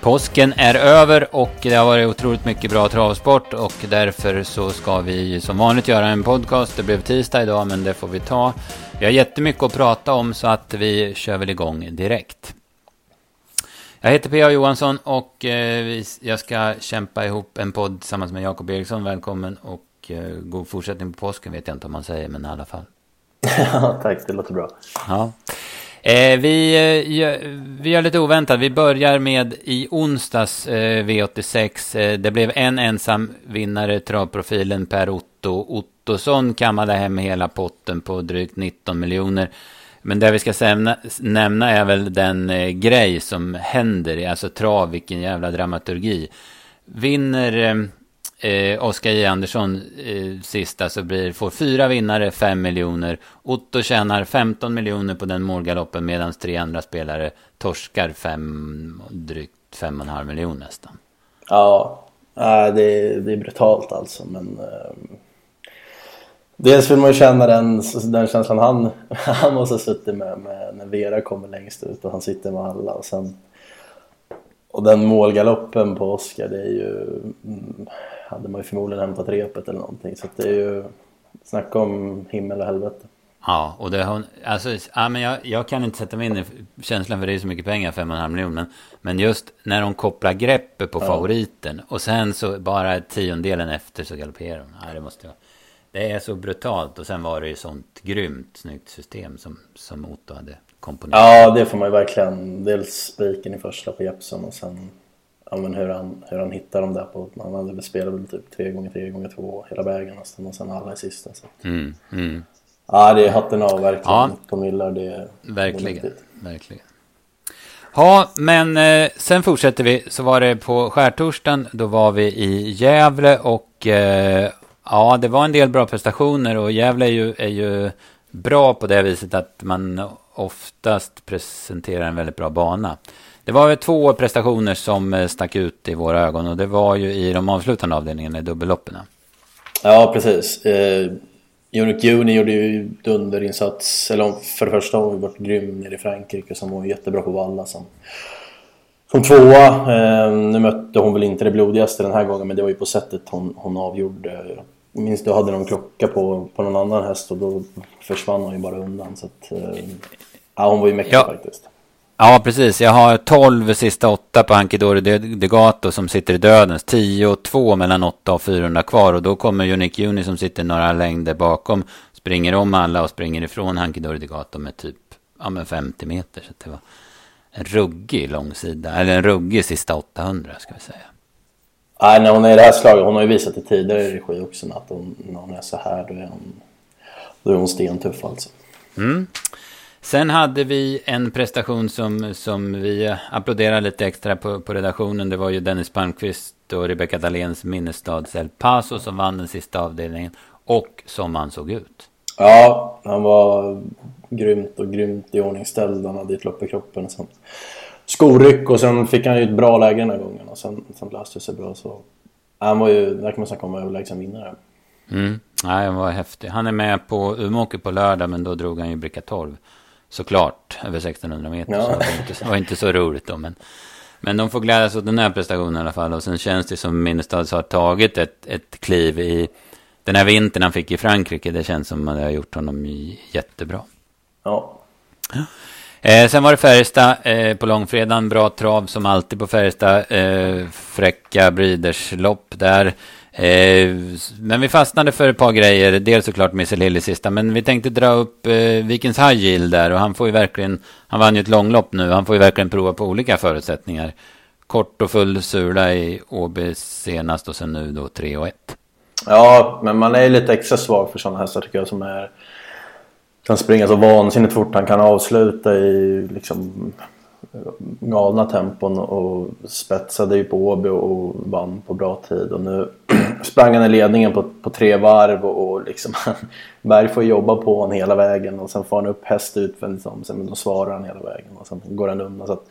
Påsken är över och det har varit otroligt mycket bra travsport och därför så ska vi som vanligt göra en podcast. Det blev tisdag idag men det får vi ta. Vi har jättemycket att prata om så att vi kör väl igång direkt. Jag heter P.A. Johansson och eh, jag ska kämpa ihop en podd tillsammans med Jakob Eriksson. Välkommen och eh, god fortsättning på påsken vet jag inte om man säger men i alla fall. Ja, tack. Det låter bra. Ja. Eh, vi, eh, vi gör lite oväntat. Vi börjar med i onsdags eh, V86. Eh, det blev en ensam vinnare, travprofilen Per Otto Ottosson kammade hem hela potten på drygt 19 miljoner. Men det vi ska sämna, nämna är väl den eh, grej som händer, alltså trav, vilken jävla dramaturgi. Vinner eh, eh, Oskar J. Andersson eh, sista så blir, får fyra vinnare, fem miljoner. Otto tjänar 15 miljoner på den målgaloppen medan tre andra spelare torskar fem, drygt fem och en halv miljon nästan. Ja, det är, det är brutalt alltså men eh, Dels vill man ju känna den, den känslan han, han måste ha suttit med, med när Vera kommer längst ut och han sitter med alla och sen och den målgaloppen på Oskar det är ju mm, hade man ju förmodligen hämtat repet eller någonting. Så det är ju, snacka om himmel och helvete. Ja, och det har alltså, ja, men jag, jag kan inte sätta mig in i känslan för det är så mycket pengar, 5,5 miljoner. Men, men just när de kopplar greppet på ja. favoriten och sen så bara tiondelen efter så galopperar de. Ja, det måste jag. Det är så brutalt och sen var det ju sånt grymt snyggt system som, som Otto hade komponerat. Ja, det får man ju verkligen. Dels spiken i första på Jeppson och sen ja, men hur, han, hur han hittar dem där på, han hade spelat väl typ 3 gånger 3 gånger 2 hela vägen nästan och sen alla i sista. Så. Mm, mm. Ja, det är hatten av verkligen ja, på Millar. Det verkligen, det verkligen. Ja, men eh, sen fortsätter vi. Så var det på skärtorsdagen. Då var vi i Gävle och eh, ja, det var en del bra prestationer och Gävle är ju, är ju bra på det viset att man oftast presenterar en väldigt bra bana. Det var två prestationer som eh, stack ut i våra ögon och det var ju i de avslutande avdelningarna i dubbelloppen. Ja, precis. Eh, Unic Juni gjorde ju dunderinsats, eller för det första har hon varit grym nere i Frankrike som var jättebra på valla som, som tvåa. Eh, nu mötte hon väl inte det blodigaste den här gången men det var ju på sättet hon, hon avgjorde. Jag minns du hade någon klocka på, på någon annan häst och då försvann hon ju bara undan. Så att, eh, ja, hon var ju mäktig ja. faktiskt. Ja, precis. Jag har 12 sista åtta på Hankidori Degato som sitter i dödens. 10 och 2 mellan 8 och 400 kvar. Och då kommer Unique Juni som sitter några längder bakom. Springer om alla och springer ifrån Hankidori Degato med typ ja, men 50 meter. Så det var en ruggig långsida. Eller en ruggig sista 800 ska vi säga. Nej, när hon är i det här slaget. Hon har ju visat i tidigare regi också att hon, när hon är så här då är hon, då är hon stentuff alltså. Mm. Sen hade vi en prestation som, som vi applåderade lite extra på, på redaktionen. Det var ju Dennis Palmqvist och Rebecca Dahléns Minnestads El Paso som vann den sista avdelningen. Och som han såg ut. Ja, han var grymt och grymt i ordningställd. Han hade ett lopp i kroppen. Och sen skoryck och sen fick han ju ett bra läge den här gången. Och sen, sen löste det sig bra. Så han var ju, där kan man snacka om överlägsen vinnare. Mm. Nej, han var häftig. Han är med på Umeåker på lördag, men då drog han ju bricka 12 såklart, över 1600 meter. Ja. Så det var inte, var inte så roligt då. Men, men de får glädjas åt den här prestationen i alla fall. Och sen känns det som Minnestad har tagit ett, ett kliv i den här vintern han fick i Frankrike. Det känns som att det har gjort honom jättebra. Ja. ja. Eh, sen var det Färjestad eh, på långfredagen. Bra trav som alltid på Färjestad. Eh, fräcka Breeders-lopp där. Eh, men vi fastnade för ett par grejer. Dels såklart Missel Hill i sista. Men vi tänkte dra upp eh, Vikens High Yield där. Och han får ju verkligen. Han vann ju ett långlopp nu. Han får ju verkligen prova på olika förutsättningar. Kort och full sula i Åby senast. Och sen nu då 3 och 1. Ja, men man är ju lite extra svag för sådana hästar tycker jag. Som är kan springa så vansinnigt fort. Han kan avsluta i liksom galna tempon och spetsade ju på Åby och vann på bra tid. Och nu sprang han i ledningen på, på tre varv och, och liksom Berg får jobba på honom hela vägen och sen får han upp häst utvändigt om sig men då svarar han hela vägen och sen går han undan. Så att,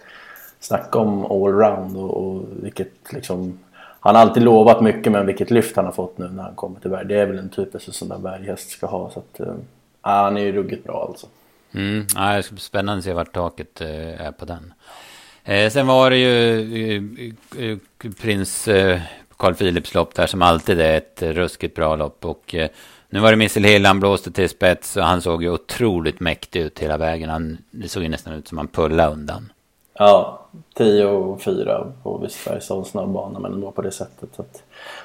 snacka om allround och, och vilket liksom han har alltid lovat mycket men vilket lyft han har fått nu när han kommer till Berg. Det är väl en typisk sån där berghäst ska ha. Så att, äh, han är ju ruggigt bra alltså. Mm, ja, det ska bli spännande att se vart taket äh, är på den. Eh, sen var det ju eh, eh prins eh, Carl Philips lopp där som alltid är ett ruskigt bra lopp. Och eh, nu var det Missile Hill, han blåste till spets och han såg ju otroligt mäktig ut hela vägen. Han, det såg ju nästan ut som han pullade undan. Ja, 10 och 4 på Visberg, så snabb bana men ändå på det sättet. Så att,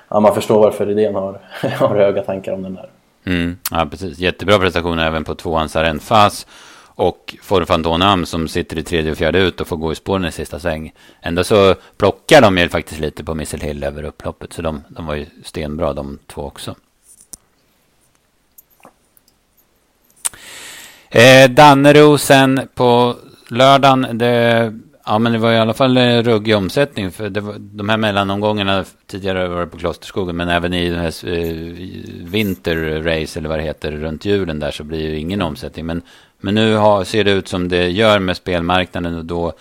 ja, man förstår varför idén har, har höga tankar om den där. Mm, ja, precis. Jättebra prestation även på tvåan Sarenfas och Forfantonam som sitter i tredje och fjärde ut och får gå i spåren i sista sväng. Ändå så plockar de ju faktiskt lite på Missile Hill över upploppet. Så de, de var ju stenbra de två också. Eh, Dannero sen på lördagen. Det, ja, men det var i alla fall ruggig omsättning. För det var, de här mellanomgångarna tidigare var det på Klosterskogen. Men även i den här eh, vinterrace eller vad det heter runt julen där så blir ju ingen omsättning. Men men nu har, ser det ut som det gör med spelmarknaden och då,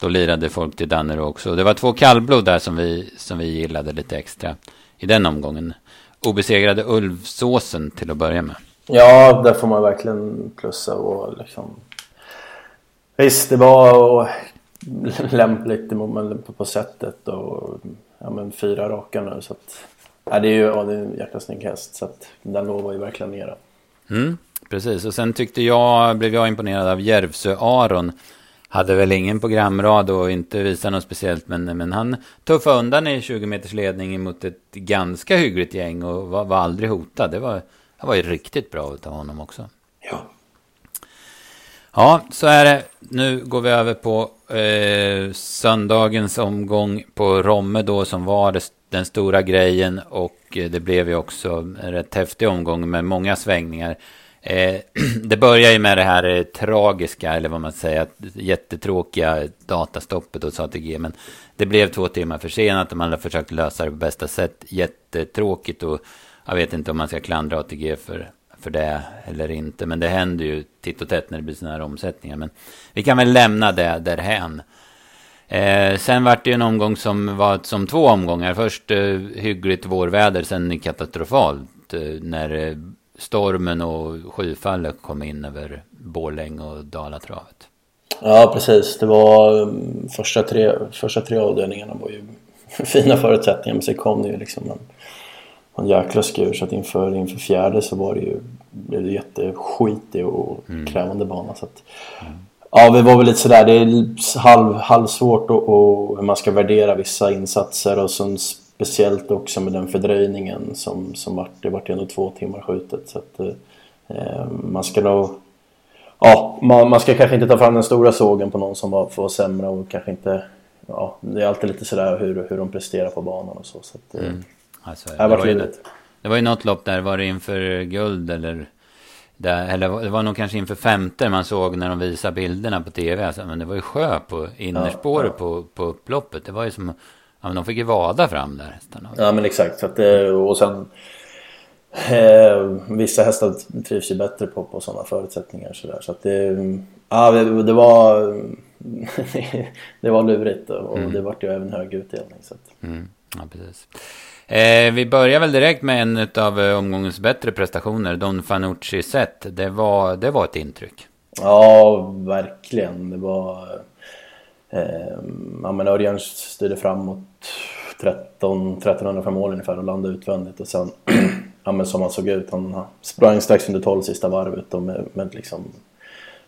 då lirade folk till Danner också. Det var två kallblod där som vi, som vi gillade lite extra i den omgången. Obesegrade Ulvsåsen till att börja med. Ja, där får man verkligen plussa och liksom... Visst, det var lämpligt på sättet och ja, men fyra raka nu så att... Ja, det är ju ja, det är en jäkla snygg häst så att den lovar ju verkligen mera. Mm. Precis, och sen tyckte jag, blev jag imponerad av Järvsö-Aron. Hade väl ingen programrad och inte visat något speciellt, men, men han tuffade undan i 20 meters ledning mot ett ganska hyggligt gäng och var, var aldrig hotad. Det var, det var ju riktigt bra av honom också. Ja. Ja, så är det. Nu går vi över på eh, söndagens omgång på Romme då som var det, den stora grejen och det blev ju också en rätt häftig omgång med många svängningar. Eh, det börjar ju med det här eh, tragiska, eller vad man säger, jättetråkiga datastoppet hos ATG. Men det blev två timmar försenat och man har försökt lösa det på bästa sätt. Jättetråkigt och jag vet inte om man ska klandra ATG för, för det eller inte. Men det händer ju titt och tätt när det blir sådana här omsättningar. Men vi kan väl lämna det därhän. Eh, sen vart det ju en omgång som var som två omgångar. Först eh, hyggligt vårväder, sen katastrofalt. Eh, när eh, stormen och skyfallet kom in över Borläng och Dalatravet. Ja precis, det var um, första tre, första tre avdelningarna var ju fina förutsättningar men sen kom det ju liksom en, en jäkla skur så att inför, inför fjärde så var det ju blev det jätteskitig och mm. krävande bana så att mm. Ja, vi var väl lite sådär, det är halv, halvsvårt och, och hur man ska värdera vissa insatser och sen Speciellt också med den fördröjningen som, som vart, det vart ändå två timmar skjutet. Så att, eh, man ska nog... Ja, man, man, ska kanske inte ta fram den stora sågen på någon som var, får sämre och kanske inte... Ja, det är alltid lite sådär hur, hur de presterar på banan och så. så att, eh, mm. alltså, det, var ju, det var ju något lopp där, var det inför guld eller? Där, eller det var nog kanske inför femte man såg när de visade bilderna på tv. Alltså, men det var ju sjö på innerspåret ja, ja. på, på upploppet. Det var ju som Ja, men de fick ju vada fram där hästarna. Ja men exakt. Så att, och sen eh, vissa hästar trivs ju bättre på, på sådana förutsättningar. Så, där. så att det, ja, det, det var det var lurigt och mm. det vart ju även hög utdelning. Så att. Mm. Ja, precis. Eh, vi börjar väl direkt med en av eh, omgångens bättre prestationer, Don Fanucci Set. Det var, det var ett intryck. Ja, verkligen. Det var Eh, ja, men Örjan styrde framåt 13, 1300 för mål ungefär och landade utvändigt och sen, ja men som han såg ut, han sprang strax under 12 sista varvet och med, med liksom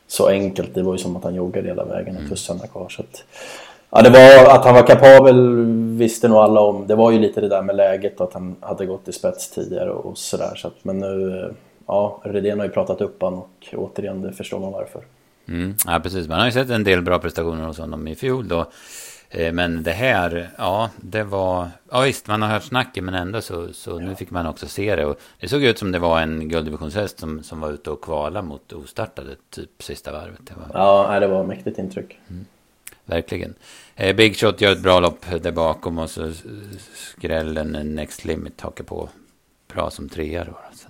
så enkelt, det var ju som att han joggade hela vägen och mm. tussarna kvar. Så att, ja, det var, att han var kapabel visste nog alla om. Det var ju lite det där med läget och att han hade gått i spets tidigare och sådär. Så att, men nu, ja, Redén har ju pratat upp han och återigen, det förstår man varför. Mm, ja, precis. Man har ju sett en del bra prestationer hos honom i fjol då. Eh, men det här, ja, det var... Ja visst, man har hört snacket men ändå så, så nu fick man också se det. Och det såg ut som det var en gulddivisionshäst som, som var ute och kvala mot ostartade typ sista varvet. Det var... Ja, det var mäktigt intryck. Mm, verkligen. Eh, Big Shot gör ett bra lopp där bakom och så skrällen Next Limit hakar på bra som trea då. Så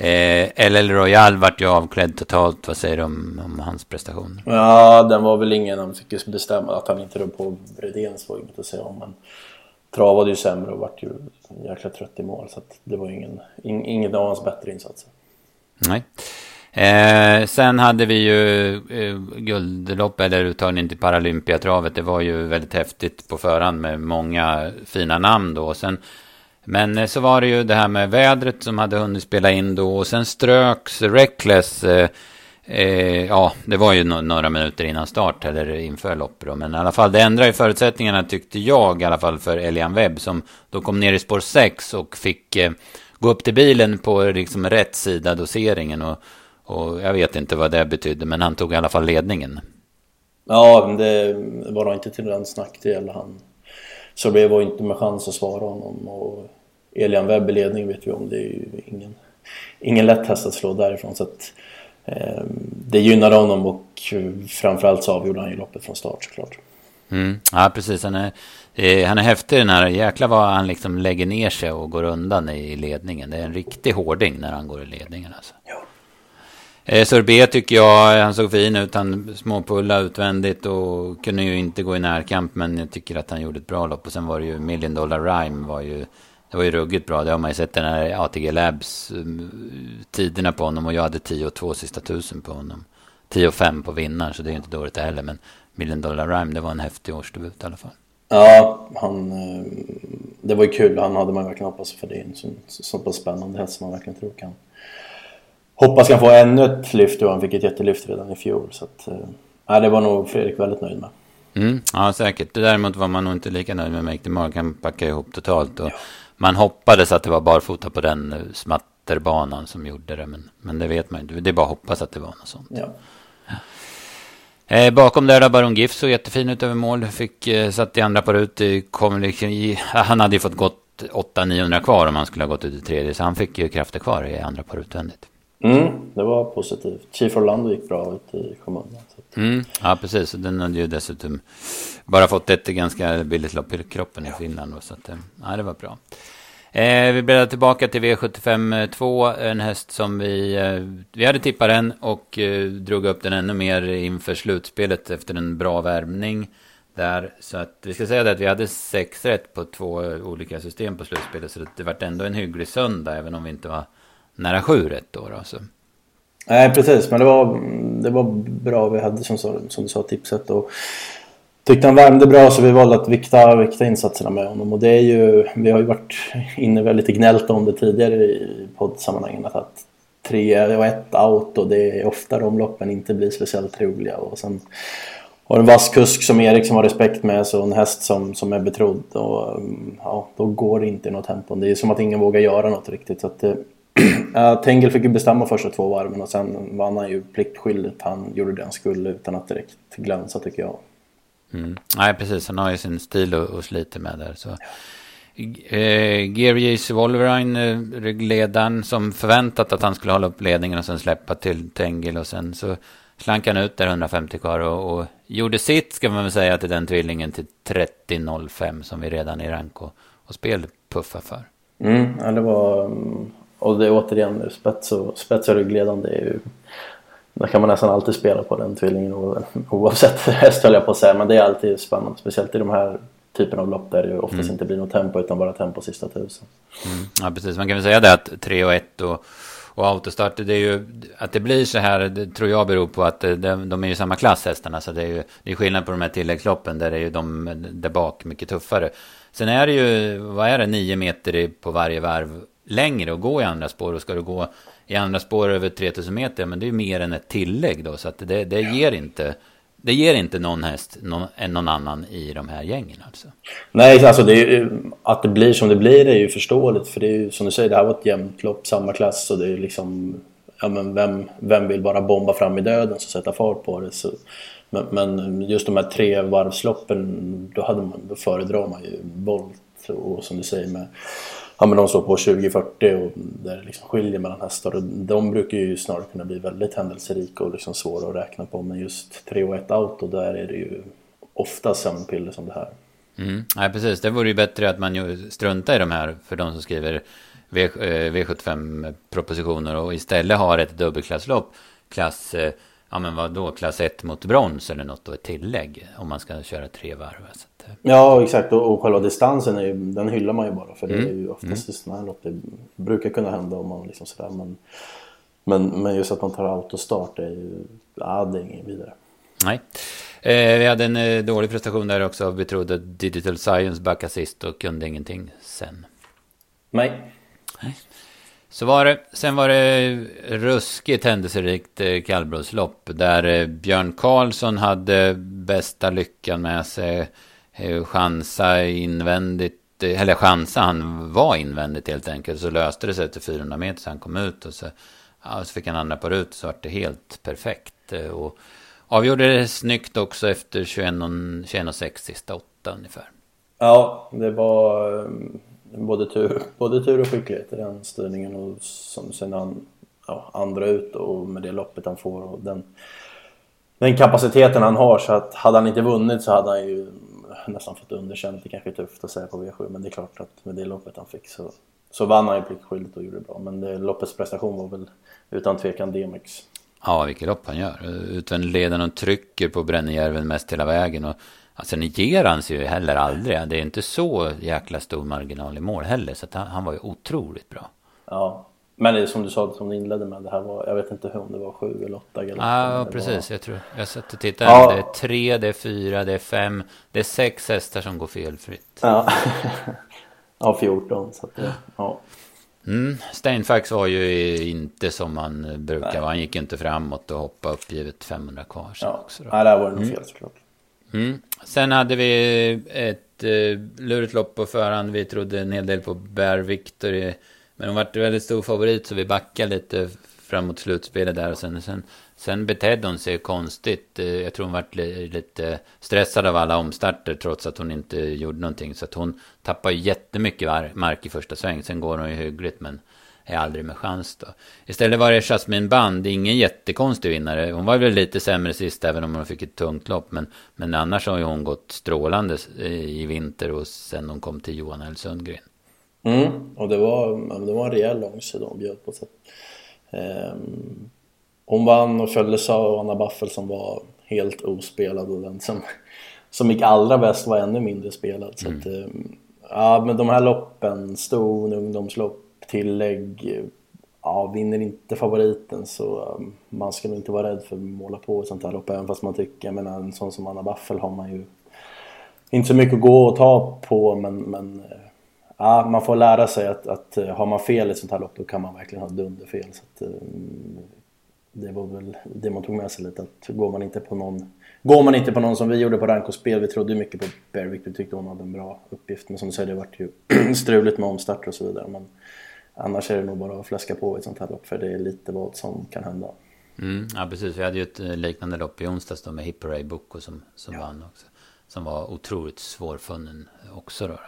Eh, LL Royal vart ju avklädd totalt. Vad säger du om, om, hans prestation? Ja, den var väl ingen. Han fick ju bestämma att han inte rör på Bredéns var inget att säga om. Men travade ju sämre och vart ju jäkla trött i mål. Så det var ingen, in, ingen av hans bättre insatser. Nej. Eh, sen hade vi ju eh, guldlopp eller uttagning till Paralympiatravet. Det var ju väldigt häftigt på förhand med många fina namn då. Sen, men eh, så var det ju det här med vädret som hade hunnit spela in då. Och sen ströks Reckless. Eh, eh, ja, det var ju no några minuter innan start eller inför loppet då. Men i alla fall, det ändrade ju förutsättningarna tyckte jag i alla fall för Elian Webb. Som då kom ner i spår 6 och fick eh, gå upp till bilen på liksom rätt sida doseringen. Och, och jag vet inte vad det betydde, men han tog i alla fall ledningen. Ja, det var nog inte till hans nackdel. Han, så det var inte med chans att svara honom. Och Elian Webb i ledning vet vi om, det är ju ingen, ingen lätt häst att slå därifrån. Så att, eh, det gynnade honom och framförallt så avgjorde han ju loppet från start såklart. Mm. Ja, precis. Han är, eh, han är häftig den här. Jäklar vad han liksom lägger ner sig och går undan i ledningen. Det är en riktig hårding när han går i ledningen alltså. Ja. Eh, Sorbet tycker jag, han såg fin ut. Han småpulla utvändigt och kunde ju inte gå i närkamp. Men jag tycker att han gjorde ett bra lopp. Och sen var det ju Million Dollar Rhyme var ju... Det var ju ruggigt bra. Det har man ju sett den här ATG Labs mm, tiderna på honom. Och jag hade 10 och 2 sista tusen på honom. 10 och 5 på vinnaren. Så det är ju inte dåligt det heller. Men Million Dollar Rhyme, det var en häftig årsdebut i alla fall. Ja, han, eh, det var ju kul. Han hade man verkligen hoppats för det är en så, så pass spännande häst som man verkligen tror kan hoppas kan få ännu ett lyft och han fick ett jättelyft redan i fjol. Så att, äh, det var nog Fredrik väldigt nöjd med. Mm, ja, säkert. Däremot var man nog inte lika nöjd med Make the Mark. Han packade ihop totalt. Och ja. Man hoppades att det var barfota på den eh, smatterbanan som gjorde det. Men, men det vet man inte. Det är bara att hoppas att det var något sånt. Ja. Eh, bakom där Baron Giff såg jättefin ut över mål. Fick eh, satt i andra par ut. Han hade ju fått gått 800-900 kvar om han skulle ha gått ut i tredje. Så han fick ju krafter kvar i andra par utvändigt. Mm, det var positivt. Chief Orlando gick bra ut i kommunen. Mm, ja, precis. Den hade ju dessutom bara fått ett ganska billigt lopp i kroppen i Finland. Så att, eh, ja, det var bra. Eh, vi bläddrar tillbaka till V75 2. En häst som vi, eh, vi hade tippat den och eh, drog upp den ännu mer inför slutspelet efter en bra värmning. Där, så att vi ska säga det att vi hade sex rätt på två eh, olika system på slutspelet. Så det vart ändå en hygglig söndag även om vi inte var nära sju rätt då. då så. Nej precis, men det var, det var bra vi hade som, som du sa tipset. Och tyckte han värmde bra så vi valde att vikta, vikta insatserna med honom. Och det är ju, vi har ju varit inne väldigt gnällt om det tidigare i poddsammanhangen. Att tre och ett out och det är ofta de loppen inte blir speciellt roliga. Och sen har en vass kusk som Erik som har respekt med så en häst som, som är betrodd. Och, ja, då går det inte i något tempo. Det är som att ingen vågar göra något riktigt. Så att, Ja, Tengel fick ju bestämma första två varven och sen vann han ju pliktskyldigt. Han gjorde det han skulle utan att direkt glänsa tycker jag. Mm. Nej, precis. Han har ju sin stil och, och sliter med där. Så. Eh, Gearjus Wolverine, eh, ledaren, som förväntat att han skulle hålla upp ledningen och sen släppa till Tengel och sen så slank han ut där 150 kvar och, och gjorde sitt, ska man väl säga, till den tvillingen till 30.05 som vi redan i rank och, och spel puffar för. Mm, ja, det var mm, och det är återigen spets och, spets och ryggledande är ju där kan man nästan alltid spela på den tvillingen oavsett häst höll jag på att säga men det är alltid spännande speciellt i de här typen av lopp där det oftast mm. inte blir något tempo utan bara tempo sista tusen. Mm. Ja precis, man kan väl säga det att 3 och 1 och, och autostart, det är ju att det blir så här, det tror jag beror på att de, de är ju samma klass hästarna så det är ju det är skillnad på de här tilläggsloppen där är ju de där bak mycket tuffare. Sen är det ju, vad är det, 9 meter på varje varv längre och gå i andra spår. Och ska du gå i andra spår över 3000 meter, men det är ju mer än ett tillägg då. Så att det, det ger inte... Det ger inte någon häst någon, någon annan i de här gängen alltså. Nej, alltså det är, att det blir som det blir är ju förståeligt. För det är ju som du säger, det här var ett jämnt lopp, samma klass. Och det är liksom, ja men vem, vem vill bara bomba fram i döden och sätta fart på det? Så, men, men, just de här tre varvsloppen, då, hade man, då föredrar man ju volt och som du säger med ja, men de står på 20-40 och där det liksom skiljer mellan hästar. Och de brukar ju snarare kunna bli väldigt händelserika och liksom svåra att räkna på. Men just 3 och 1 auto, där är det ju ofta sömnpiller som det här. Mm. Nej, precis. Det vore ju bättre att man struntar i de här för de som skriver v, eh, V75-propositioner och istället har ett dubbelklasslopp. Klass, eh, ja men vad då, klass 1 mot brons eller något då, ett tillägg om man ska köra tre varv. Alltså. Ja, exakt. Och, och själva distansen, är ju, den hyllar man ju bara. För mm. det är ju oftast mm. sådana här lopp det brukar kunna hända om man liksom sådär. Men Men, men just att man tar autostart är ju, ja det är inget vidare. Nej. Eh, vi hade en eh, dålig prestation där också. Vi trodde att Digital Science backade sist och kunde ingenting sen. Nej. Nej. Så var det, sen var det ruskigt händelserikt eh, kallblodslopp där eh, Björn Karlsson hade bästa lyckan med sig. Eh, chansa invändigt, eller chansa, han var invändigt helt enkelt. Så löste det sig till 400 meter så han kom ut och så, ja, så fick han andra par ut så var det helt perfekt. Och avgjorde det snyggt också efter 21,6 21 sista åtta ungefär. Ja, det var både tur, både tur och skicklighet i den styrningen och som sen han ja, andra ut och med det loppet han får och den, den kapaciteten han har så att hade han inte vunnit så hade han ju nästan fått underkänt. Det kanske är tufft att säga på V7 men det är klart att med det loppet han fick så, så vann han ju pliktskyldigt och gjorde det bra. Men det, loppets prestation var väl utan tvekan DMX. Ja, vilket lopp han gör. Utan leden och trycker på Brännejärven mest hela vägen. Och Alltså sen ger han sig ju heller aldrig. Det är inte så jäkla stor marginal i mål heller. Så han, han, var ju otroligt bra. Ja, men det är som du sa, som du inledde med. Det här var, jag vet inte om det var sju eller åtta galopper. Ja, precis. Var... Jag tror, jag satt och tittade. Ja. Det är tre, det är fyra, det är fem. Det är sex hästar som går felfritt. Ja, ja 14. Så att det, ja. Mm. Steinfax var ju inte som man brukar vara. Han gick inte framåt och hoppade uppgivet 500 kvar. Ja, också då. Nej, där var det nog mm. fel såklart. Mm. Mm. Sen hade vi ett eh, lurigt lopp på förhand. Vi trodde en hel del på Bear Victory. Men hon var väldigt stor favorit så vi backade lite framåt slutspelet där. Och sen, sen, sen betedde hon sig konstigt. Eh, jag tror hon var lite stressad av alla omstarter trots att hon inte gjorde någonting. Så att hon tappade jättemycket mark i första sväng. Sen går hon ju hyggligt men är aldrig med chans då. Istället var det Jasmine Band, ingen jättekonstig vinnare. Hon var väl lite sämre sist även om hon fick ett tungt lopp. Men, men annars har ju hon gått strålande i vinter och sen hon kom till Johan L Sundgren. Mm, och det var, det var en rejäl långsida hon bjöd på. Så. Um, hon vann och följdes av Anna Baffel som var helt ospelad och den som, som gick allra bäst var ännu mindre spelad. Så mm. att, um, ja, men de här loppen, ston, ungdomslopp, tillägg. Ja, vinner inte favoriten så um, man ska nog inte vara rädd för att måla på ett sånt här lopp även fast man tycker, jag menar en sån som Anna Baffel har man ju inte så mycket att gå och ta på men, men eh, ja, man får lära sig att, att eh, har man fel i ett sånt här lopp då kan man verkligen ha dunderfel. Så att, eh, det var väl det man tog med sig lite att går man inte på någon Går man inte på någon som vi gjorde på rank och spel, vi trodde ju mycket på Berwick, vi tyckte hon hade en bra uppgift. Men som du säger, det vart ju struligt med omstart och så vidare. Men Annars är det nog bara att fläska på i ett sånt här lopp för det är lite vad som kan hända. Mm, ja precis, vi hade ju ett eh, liknande lopp i onsdags då med Hipporay Boko som, som ja. vann också. Som var otroligt svårfunnen också då.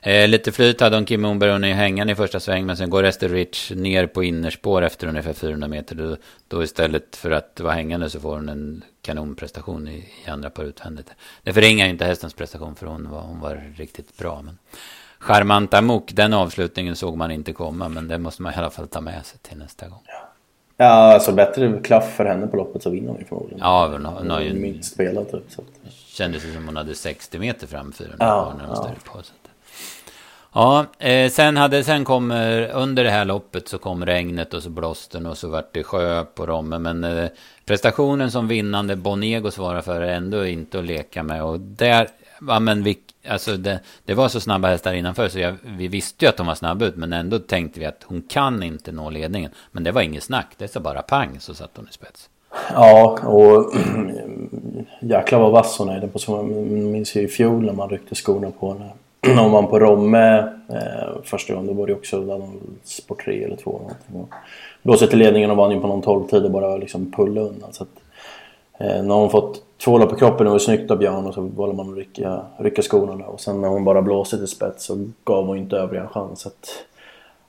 Eh, lite flyt hade hon Kim Moberg, hon är hängande i första sväng men sen går Ester Rich ner på innerspår efter ungefär 400 meter. Då, då istället för att vara hängande så får hon en kanonprestation i, i andra par utvändigt. Det förringar inte hästens prestation för hon var, hon var riktigt bra. Men Charmant Amok, den avslutningen såg man inte komma. Men det måste man i alla fall ta med sig till nästa gång. Ja, ja alltså bättre klaff för henne på loppet så vinner hon ju förmodligen. Ja, hon har, hon har ju... Minst spelat typ. Så att... Kändes det som hon hade 60 meter fram 400 ja, när hon ja. på. Så att... Ja, eh, sen, hade, sen kommer under det här loppet så kom regnet och så blåsten och så vart det sjö på Romme. Men eh, prestationen som vinnande Bonego svarar för är ändå inte att leka med. Och där, ja men vi, alltså det, det var så snabba hästar innanför så jag, vi visste ju att de var snabba ut. Men ändå tänkte vi att hon kan inte nå ledningen. Men det var inget snack, det sa bara pang så satt hon i spets. Ja, och jäklar vad vass hon är. Det på som minns ju i fjol när man ryckte skorna på henne. Hon vann på Romme eh, första gången, då var det också någon sport 3 eller 2 någonting. Blåste till ledningen och vann ju på någon 12 tid och bara liksom pulla undan. Så att, eh, har hon fått två på kroppen, det var snyggt av Björn och så valde man att rycka, rycka skorna och sen när hon bara blåste till spets så gav hon inte övriga en chans. Så att,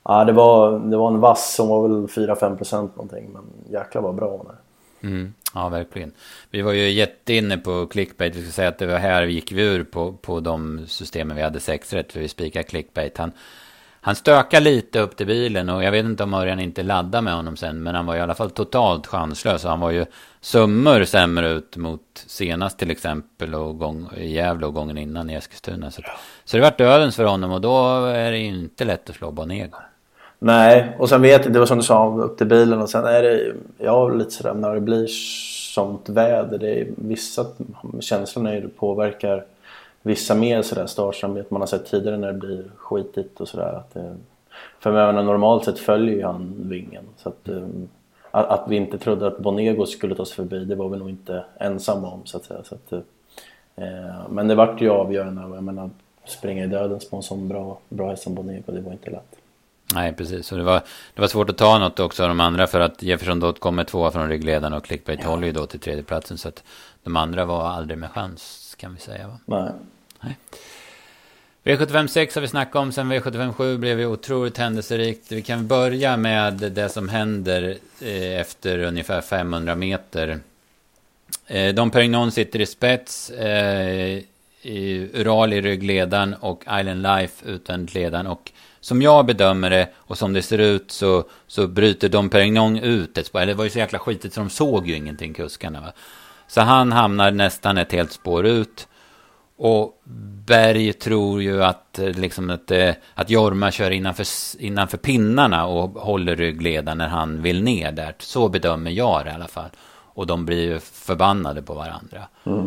ja, det, var, det var en vass, hon var väl 4-5% någonting men jäklar vad bra hon är. Mm, ja, verkligen. Vi var ju jätteinne på clickbait. Vi ska säga att det var här vi gick vi ur på, på de systemen vi hade sex rätt. För vi spikade clickbait. Han, han stökade lite upp till bilen. Och jag vet inte om Örjan inte laddade med honom sen. Men han var i alla fall totalt chanslös. Han var ju summor sämre ut mot senast till exempel. Och gång, i Gävle och gången innan i Eskilstuna. Så, så det vart dödens för honom. Och då är det inte lätt att slå Bonego. Nej, och sen vet jag det var som du sa, upp till bilen och sen är det, jag lite sådär när det blir sånt väder, det är vissa känslorna ju påverkar vissa mer sådär startsamhet man har sett tidigare när det blir skitigt och sådär. Eh, för jag menar, normalt sett följer ju han vingen så att, um, att, att, vi inte trodde att Bonego skulle ta sig förbi det var vi nog inte ensamma om så att säga. Så att, eh, eh men det vart ju avgörande, jag menar springa i döden på en sån bra, bra häst som Bonego, det var inte lätt. Nej, precis. Och det var, det var svårt att ta något också av de andra för att Jefferson Dot kommer tvåa från ryggledaren och Clickbait ja. håller ju då till tredjeplatsen. Så att de andra var aldrig med chans kan vi säga va? Nej. Nej. V75 6 har vi snackat om, sen V75 7 blev ju otroligt händelserikt. Vi kan börja med det som händer eh, efter ungefär 500 meter. Eh, Dom Perignon sitter i spets, eh, i Ural i ryggledaren och Island Life utvändigt ledaren. Och som jag bedömer det och som det ser ut så, så bryter Dom Perignon ut ett spår. Eller det var ju så jäkla skitigt så de såg ju ingenting kuskarna. Va? Så han hamnar nästan ett helt spår ut. Och Berg tror ju att, liksom att, eh, att Jorma kör innanför, innanför pinnarna och håller ryggledaren när han vill ner där. Så bedömer jag det i alla fall. Och de blir ju förbannade på varandra. Mm.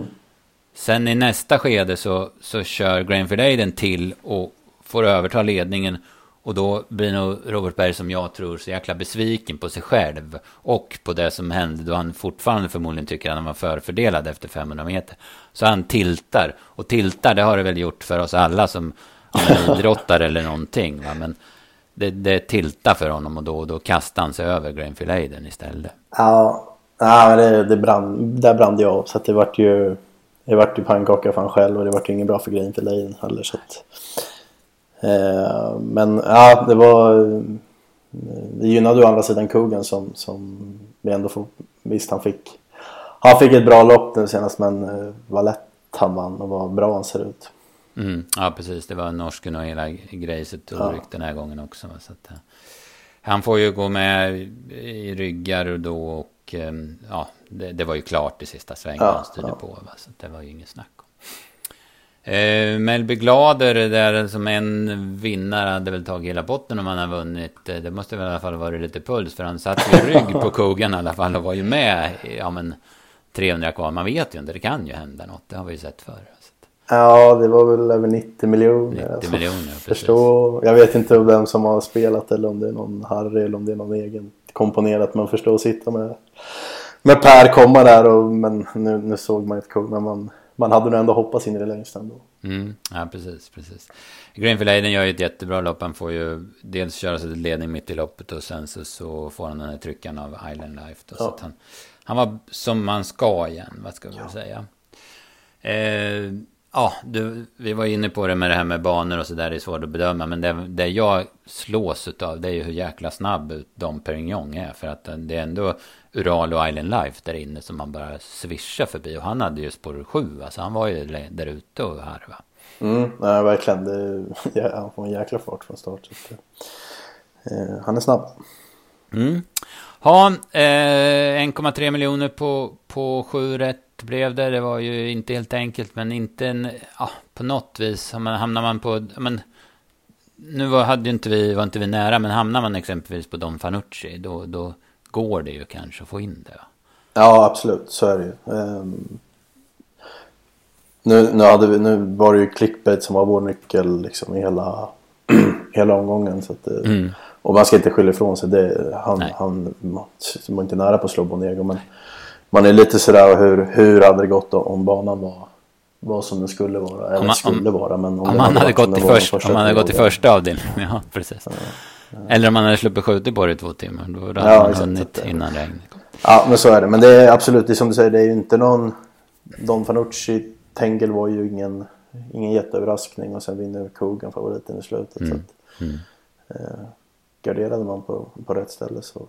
Sen i nästa skede så, så kör Granfield Aiden till och får överta ledningen. Och då blir nog Robert Berg som jag tror så jäkla besviken på sig själv. Och på det som hände då han fortfarande förmodligen tycker att han var förfördelad efter 500 meter. Så han tiltar. Och tiltar det har det väl gjort för oss alla som idrottare eller någonting. Va? Men det, det tiltar för honom och då, och då kastar han sig över Grainfield Aiden istället. Ja, ja det, det brann, där brann jag. Så det vart ju, det vart ju pannkaka för han själv och det vart ju inget bra för Grainfield Aiden heller. Så att, men ja, det var... Det gynnade ju å andra sidan kuggen som, som vi ändå får... Visst, han fick... Han fick ett bra lopp nu senast men eh, vad lätt han vann och vad bra han ser ut. Mm, ja, precis. Det var norsken och hela grejset och ja. den här gången också. Så att, eh, han får ju gå med i ryggar då och ja, det, det var ju klart i sista svängen ja, han styrde ja. på. Va? Så det var ju inget snack. Eh, Melby Glader där som en vinnare hade väl tagit hela botten om han har vunnit. Eh, det måste väl i alla fall varit lite puls för han satt ju rygg på kogen i alla fall och var ju med. Ja men 300 kvar, man vet ju inte, det kan ju hända något. Det har vi ju sett förr. Ja, det var väl över 90 miljoner. 90 alltså, miljoner, precis. Förstå, jag vet inte vem som har spelat eller om det är någon Harry eller om det är någon egen komponerat. Men förstå att sitta med, med Per komma där och men nu, nu såg man ett kugg men man man hade nog ändå hoppats in i det längsta ändå. Mm, ja, precis, precis. Greenfield Aiden gör ju ett jättebra lopp. Han får ju dels köra sig till ledning mitt i loppet och sen så, så får han den här tryckan av Island Life. Då, ja. så att han, han var som man ska igen, vad ska vi ja. säga. Eh, ja, du, vi var inne på det med det här med banor och så där, det är svårt att bedöma. Men det, det jag slås av det är ju hur jäkla snabb Dom Perignon är. För att det är ändå Ural och Island Life där inne som man bara svischar förbi. Och han hade ju spår 7, alltså han var ju där ute och harva. Mm, nej, verkligen. Det, ja, han får en jäkla fart från start. Så eh, han är snabb. Mm. Ha, eh, 1,3 miljoner på, på 7 rätt blev det. Det var ju inte helt enkelt, men inte en, ja, på något vis. Hamnar man på, men, nu var, hade inte vi, var inte vi nära, men hamnar man exempelvis på Don Fanucci, då, då går det ju kanske att få in det. Ja, absolut, så är det ju. Um, nu, nu, hade vi, nu var det ju clickbait som var vår nyckel liksom, i hela, hela omgången. Så att, mm. Och man ska inte skylla ifrån sig. Det, han, han var inte nära på att slå Bonego. Men man är lite sådär hur, hur hade det gått om banan var, var som den skulle vara? Eller om man, skulle om, vara. Men om, om man hade gått, till först, om man hade gått till första avdelningen. Ja, precis. Ja, ja. Eller om man hade sluppit skjuta på det i två timmar. Då hade ja, man hunnit innan regnet kom. Ja, men så är det. Men det är absolut, det är som du säger, det är ju inte någon... Don Fanucci, Tengel var ju ingen, ingen jätteöverraskning och sen vinner Kogan favoriten i slutet. Mm. Så att, mm. eh, garderade man på, på rätt ställe så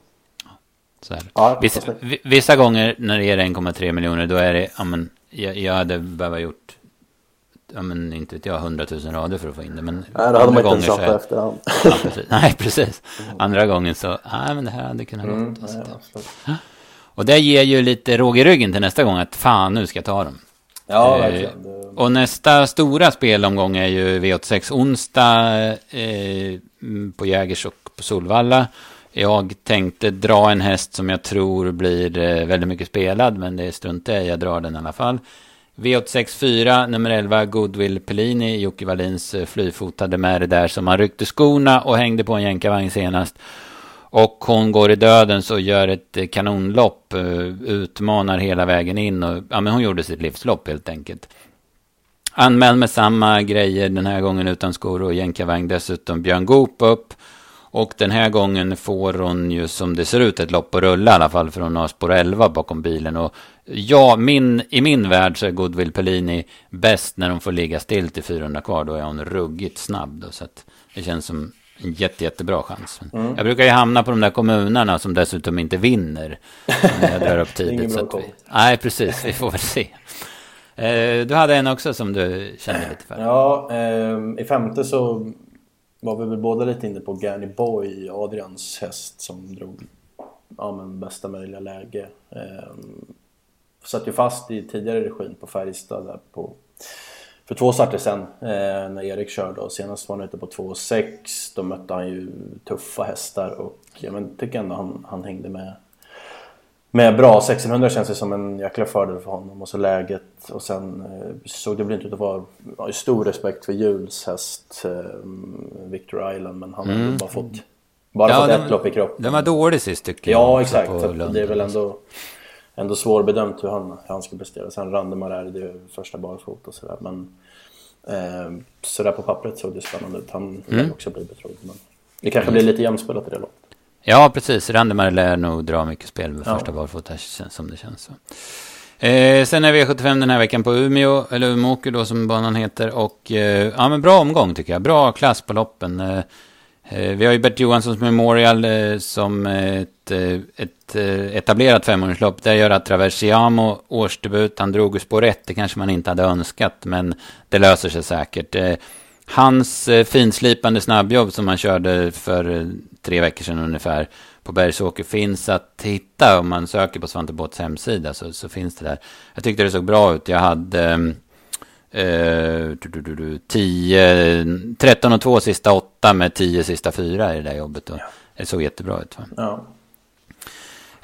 ja, vissa, vissa, gånger när det är 1,3 miljoner då är det, ja men jag, jag hade behövt gjort, ja men inte vet jag, 100 000 rader för att få in det. Men nej, det hade man inte satt är, efterhand. Ja, precis. Nej, precis. Andra gången så, nej men det här hade kunnat mm, gått. Nej, och det ger ju lite råg i ryggen till nästa gång att fan nu ska jag ta dem. Ja, eh, verkligen. Och nästa stora spelomgång är ju V86 onsdag eh, på Jägers och på Solvalla. Jag tänkte dra en häst som jag tror blir eh, väldigt mycket spelad, men det struntar jag Jag drar den i alla fall. V864, nummer 11, Goodwill Pellini, Jocke Wallins eh, flyfotade med det där som han ryckte skorna och hängde på en jänkarvagn senast. Och hon går i dödens och gör ett eh, kanonlopp, utmanar hela vägen in och ja, men hon gjorde sitt livslopp helt enkelt. Anmäld med samma grejer den här gången utan skor och jänkarvagn. Dessutom Björn Goop upp. Och den här gången får hon ju som det ser ut ett lopp att rulla i alla fall. För hon har spår 11 bakom bilen. Och ja, min, i min värld så är Goodwill Pellini bäst när hon får ligga still till 400 kvar. Då är hon ruggigt snabb. Då, så att det känns som en jätte, jättebra chans. Mm. Jag brukar ju hamna på de där kommunerna som dessutom inte vinner. När jag drar upp tidigt. så att vi, nej, precis. Vi får väl se. Eh, du hade en också som du kände lite för. Ja, eh, i femte så var vi väl båda lite inne på Granny Boy, Adrians häst som drog ja, men bästa möjliga läge. Eh, satt ju fast i tidigare regin på Färjestad där på, för två starter sen eh, när Erik körde och senast var han ute på 2,6. Då mötte han ju tuffa hästar och jag men, tycker ändå han, han hängde med med bra 1600 känns det som en jäkla fördel för honom och så läget och sen eh, såg det väl inte ut att vara har stor respekt för Jules häst eh, Victor Island men han mm. har bara fått bara ja, fått den, ett lopp i kroppen. Den var dålig sist tycker jag. Ja exakt, det är väl ändå ändå svårbedömt hur han, hur han ska prestera. Sen Randemar är det första barfota och sådär men eh, sådär på pappret såg det spännande ut. Han mm. också bli betrodd men det kanske blir lite jämspelat i det loppet. Ja, precis. Randemar lär nog dra mycket spel med ja. första barfota, som det känns. Så. Eh, sen är V75 den här veckan på Umeå, eller Umeåker då som banan heter. Och eh, ja, men bra omgång tycker jag. Bra klass på loppen. Eh, eh vi har ju Bert Johanssons Memorial eh, som ett, eh, ett etablerat femåringslopp. Där gör att Traversiamo årsdebut. Han drog spår 1, det kanske man inte hade önskat. Men det löser sig säkert. Hans eh, finslipande snabbjobb som han körde för eh, tre veckor sedan ungefär på Bergsåker finns att hitta om man söker på Svante Båths hemsida så, så finns det där. Jag tyckte det såg bra ut. Jag hade eh, 10, 13 och 2 sista 8 med 10 sista 4 i det där jobbet. Och det såg jättebra ut. Va? Ja.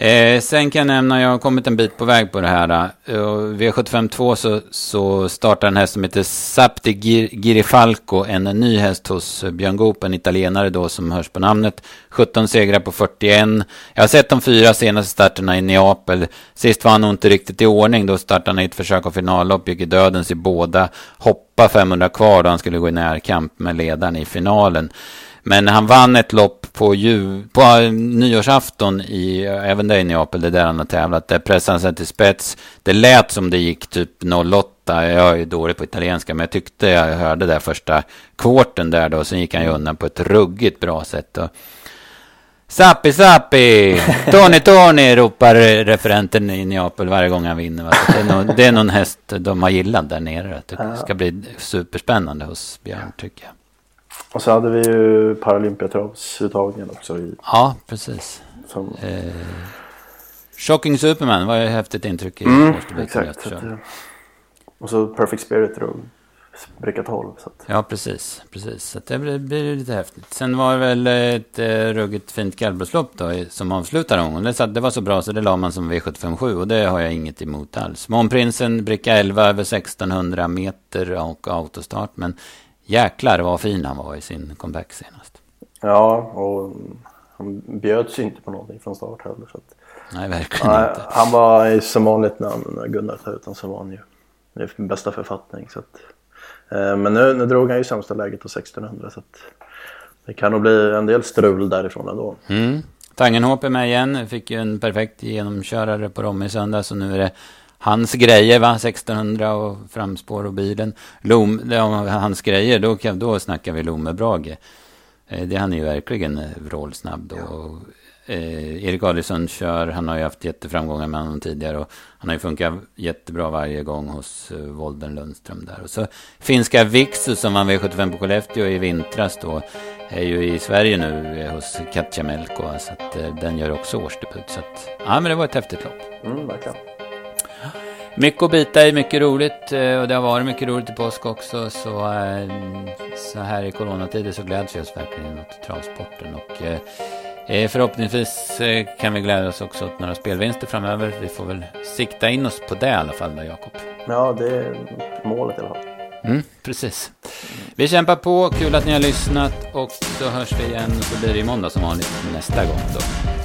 Eh, sen kan jag nämna, jag har kommit en bit på väg på det här. Eh, V752 så, så startar en häst som heter Sapti Girifalco, en ny häst hos Björn Goop, en italienare då som hörs på namnet. 17 segrar på 41. Jag har sett de fyra senaste starterna i Neapel. Sist var han nog inte riktigt i ordning, då startade han i ett försök av finallopp, gick i dödens i båda. Hoppa 500 kvar då han skulle gå i närkamp med ledaren i finalen. Men han vann ett lopp på, jul, på äh, nyårsafton i, även där i Neapel, det är där han har tävlat. Där pressade han sig till spets. Det lät som det gick typ 08. Jag är dålig på italienska, men jag tyckte jag hörde där första kvarten där då. Sen gick han ju undan på ett ruggigt bra sätt. Och, Sappi, Sappi! Tony, Tony! ropar referenten i Neapel varje gång han vinner. Det är, någon, det är någon häst de har gillat där nere. Det ska bli superspännande hos Björn, tycker jag. Och så hade vi ju Paralympiatravsuttagningen också. I, ja, precis. Som... Eh, Shocking Superman var ju häftigt intryck i mm, exakt. Att, och så Perfect Spirit drog bricka 12. Så att... Ja, precis. precis. Så det blir, blir lite häftigt. Sen var det väl ett eh, ruggigt fint kallblodslopp då som avslutade omgången. Det, det var så bra så det la man som V757 och det har jag inget emot alls. Månprinsen bricka 11 över 1600 meter och autostart. Men jäklar vad fin han var i sin comeback senast. Ja, och han bjöds ju inte på någonting från start heller. Så att, nej, verkligen nej, inte. Han var som vanligt när, Gunnar tar ut honom så var han ju i bästa författning. Så att, eh, men nu, nu drog han ju sämsta läget på 1600 så att det kan nog bli en del strul därifrån ändå. Mm. Tangenhop är med igen, fick ju en perfekt genomkörare på Romme i söndag så nu är det hans grejer, va? 1600 och framspår och bilen. Lom, ja, hans grejer, då, då snackar vi Lomebrage. Eh, det han är ju verkligen eh, vrålsnabb då. Ja. Eh, Erik Adielsson kör, han har ju haft jätteframgångar med honom tidigare. Och han har ju funkat jättebra varje gång hos eh, Volden Lundström där. Och så finska Vixu som vann V75 på Skellefteå i vintras då. Är ju i Sverige nu eh, hos Katja Melko. Så att eh, den gör också årsdebut. Så att, ja men det var ett häftigt lopp. Mm, verkligen. Mycket att bita i, mycket roligt och det har varit mycket roligt i påsk också. Så, så här i coronatider så gläds vi oss verkligen åt travsporten. Och, Förhoppningsvis kan vi glädja oss också åt några spelvinster framöver. Vi får väl sikta in oss på det i alla fall Jakob. Ja, det är målet i alla fall. Mm, precis. Vi kämpar på, kul att ni har lyssnat och så hörs vi igen så blir det i måndag som vanligt nästa gång då.